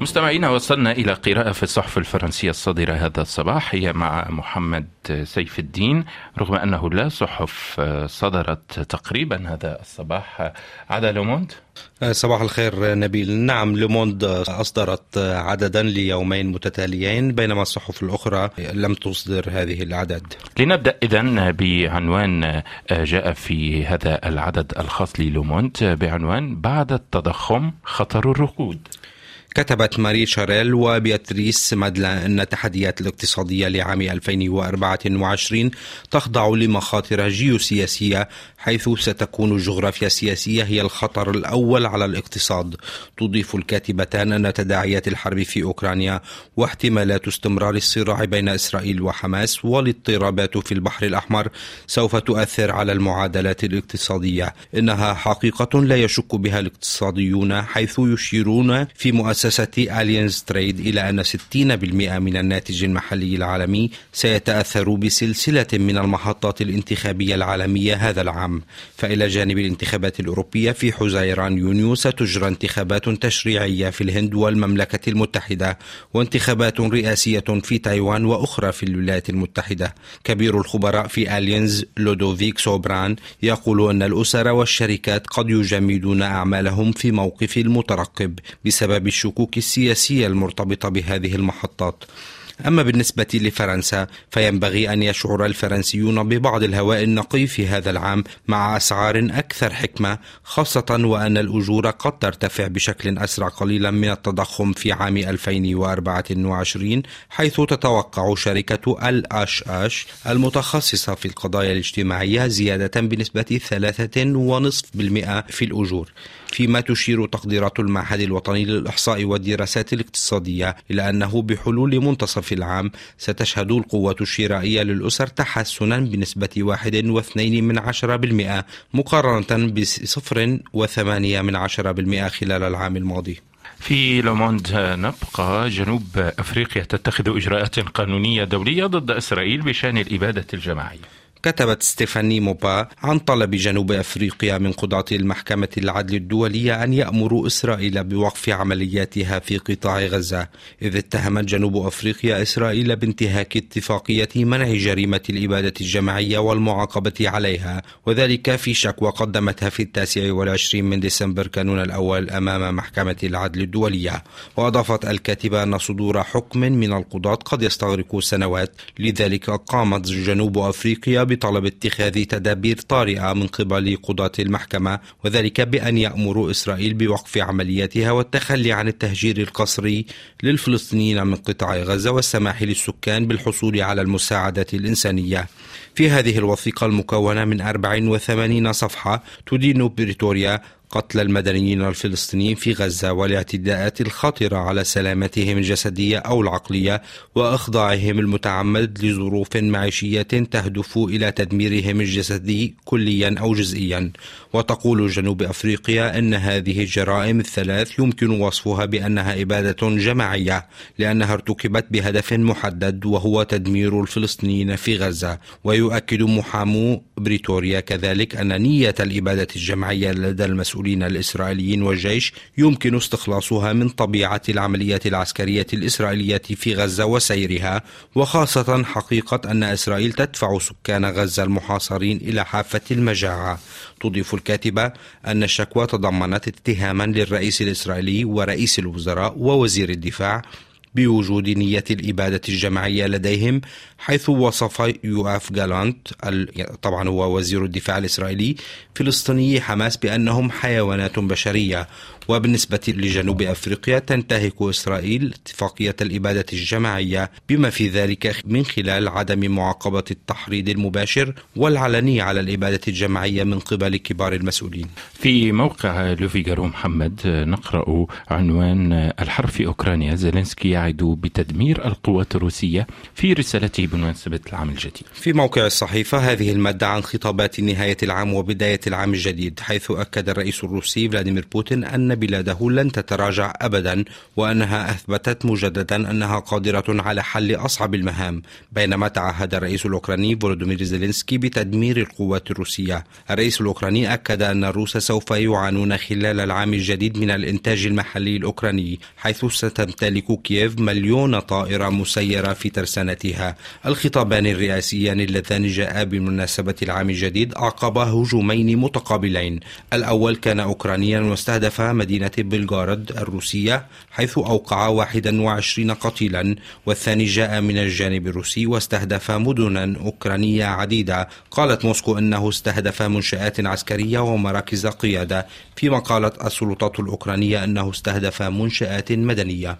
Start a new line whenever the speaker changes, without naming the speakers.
مستمعينا وصلنا إلى قراءة في الصحف الفرنسية الصادرة هذا الصباح هي مع محمد سيف الدين. رغم أنه لا صحف صدرت تقريبا هذا الصباح. عدا لوموند
صباح الخير نبيل. نعم لوموند أصدرت عددا ليومين متتاليين بينما الصحف الأخرى لم تصدر هذه الأعداد
لنبدأ إذا بعنوان جاء في هذا العدد الخاص للوموند بعنوان بعد التضخم خطر الركود.
كتبت ماري شاريل وبياتريس مادلا أن التحديات الاقتصادية لعام 2024 تخضع لمخاطر جيوسياسية حيث ستكون الجغرافيا السياسية هي الخطر الأول على الاقتصاد. تضيف الكاتبتان أن تداعيات الحرب في أوكرانيا واحتمالات استمرار الصراع بين إسرائيل وحماس والاضطرابات في البحر الأحمر سوف تؤثر على المعادلات الاقتصادية. إنها حقيقة لا يشك بها الاقتصاديون حيث يشيرون في مؤسسة Allianz Trade إلى أن 60% من الناتج المحلي العالمي سيتأثر بسلسلة من المحطات الانتخابية العالمية هذا العام. العام فإلى جانب الانتخابات الأوروبية في حزيران يونيو ستجرى انتخابات تشريعية في الهند والمملكة المتحدة وانتخابات رئاسية في تايوان وأخرى في الولايات المتحدة. كبير الخبراء في Allianz لودوفيك سوبران يقول أن الأسر والشركات قد يجمدون أعمالهم في موقف المترقب بسبب الشكوك السياسية المرتبطة بهذه المحطات. أما بالنسبة لفرنسا فينبغي أن يشعر الفرنسيون ببعض الهواء النقي في هذا العام مع أسعار أكثر حكمة خاصة وأن الأجور قد ترتفع بشكل أسرع قليلا من التضخم في عام 2024 حيث تتوقع شركة الأش أش المتخصصة في القضايا الاجتماعية زيادة بنسبة 3.5% في الأجور فيما تشير تقديرات المعهد الوطني للإحصاء والدراسات الاقتصادية إلى أنه بحلول منتصف العام ستشهد القوة الشرائية للأسر تحسنا بنسبة 1.2 من عشرة بالمئة مقارنة بصفر وثمانية من عشرة بالمئة خلال العام الماضي.
في لوموند نبقى جنوب أفريقيا تتخذ إجراءات قانونية دولية ضد إسرائيل بشأن الإبادة الجماعية.
كتبت ستيفاني موبا عن طلب جنوب أفريقيا من قضاة المحكمة العدل الدولية أن يأمروا إسرائيل بوقف عملياتها في قطاع غزة، إذ اتهمت جنوب أفريقيا إسرائيل بانتهاك اتفاقية منع جريمة الإبادة الجماعية والمعاقبة عليها، وذلك في شكوى قدمتها في التاسع والعشرين من ديسمبر كانون الأول أمام محكمة العدل الدولية، وأضافت الكاتبة أن صدور حكم من القضاة قد يستغرق سنوات، لذلك قامت جنوب أفريقيا بطلب اتخاذ تدابير طارئة من قبل قضاة المحكمة وذلك بأن يأمروا إسرائيل بوقف عملياتها والتخلي عن التهجير القسري للفلسطينيين من قطاع غزة والسماح للسكان بالحصول على المساعدات الإنسانية. في هذه الوثيقة المكونة من 84 صفحة تدين بريتوريا قتل المدنيين الفلسطينيين في غزة والاعتداءات الخطرة على سلامتهم الجسدية أو العقلية وإخضاعهم المتعمد لظروف معيشية تهدف إلى تدميرهم الجسدي كليا أو جزئيا. وتقول جنوب أفريقيا أن هذه الجرائم الثلاث يمكن وصفها بأنها إبادة جماعية لأنها ارتكبت بهدف محدد وهو تدمير الفلسطينيين في غزة ويؤكد محامو بريتوريا كذلك أن نية الإبادة الجماعية لدى المسؤولين الإسرائيليين والجيش يمكن استخلاصها من طبيعة العمليات العسكرية الإسرائيلية في غزة وسيرها وخاصة حقيقة أن إسرائيل تدفع سكان غزة المحاصرين إلى حافة المجاعة. تضيف الكاتبة أن الشكوى تضمنت اتهاما للرئيس الإسرائيلي ورئيس الوزراء ووزير الدفاع بوجود نية الإبادة الجماعية لديهم حيث وصف يوآف جالانت طبعا هو وزير الدفاع الإسرائيلي فلسطيني حماس بأنهم حيوانات بشرية. وبالنسبة لجنوب أفريقيا تنتهك إسرائيل اتفاقية الإبادة الجماعية بما في ذلك من خلال عدم معاقبة التحريض المباشر والعلني على الإبادة الجماعية من قبل كبار المسؤولين.
في موقع لوفيغارو محمد نقرأ عنوان الحرب في أوكرانيا زيلينسكي يعد بتدمير القوات الروسية في رسالته بمناسبة العام الجديد.
في موقع الصحيفة هذه المادة عن خطابات نهاية العام وبداية العام الجديد حيث أكد الرئيس الروسي فلاديمير بوتين أن بلاده لن تتراجع أبدا وأنها أثبتت مجددا أنها قادرة على حل أصعب المهام بينما تعهد الرئيس الأوكراني فولودومير زيلينسكي بتدمير القوات الروسية. الرئيس الأوكراني أكد أن الروس سوف يعانون خلال العام الجديد من الإنتاج المحلي الأوكراني حيث ستمتلك كييف مليون طائرة مسيرة في ترسانتها. الخطابان الرئاسيان اللذان جاءا بمناسبة العام الجديد أعقب هجومين متقابلين. الأول كان أوكرانيا واستهدف مدينة بلغارد الروسية حيث أوقع 21 قتيلا. والثاني جاء من الجانب الروسي واستهدف مدنا أوكرانية عديدة. قالت موسكو أنه استهدف منشآت عسكرية ومراكز قيادة. فيما قالت السلطات الأوكرانية أنه استهدف منشآت مدنية.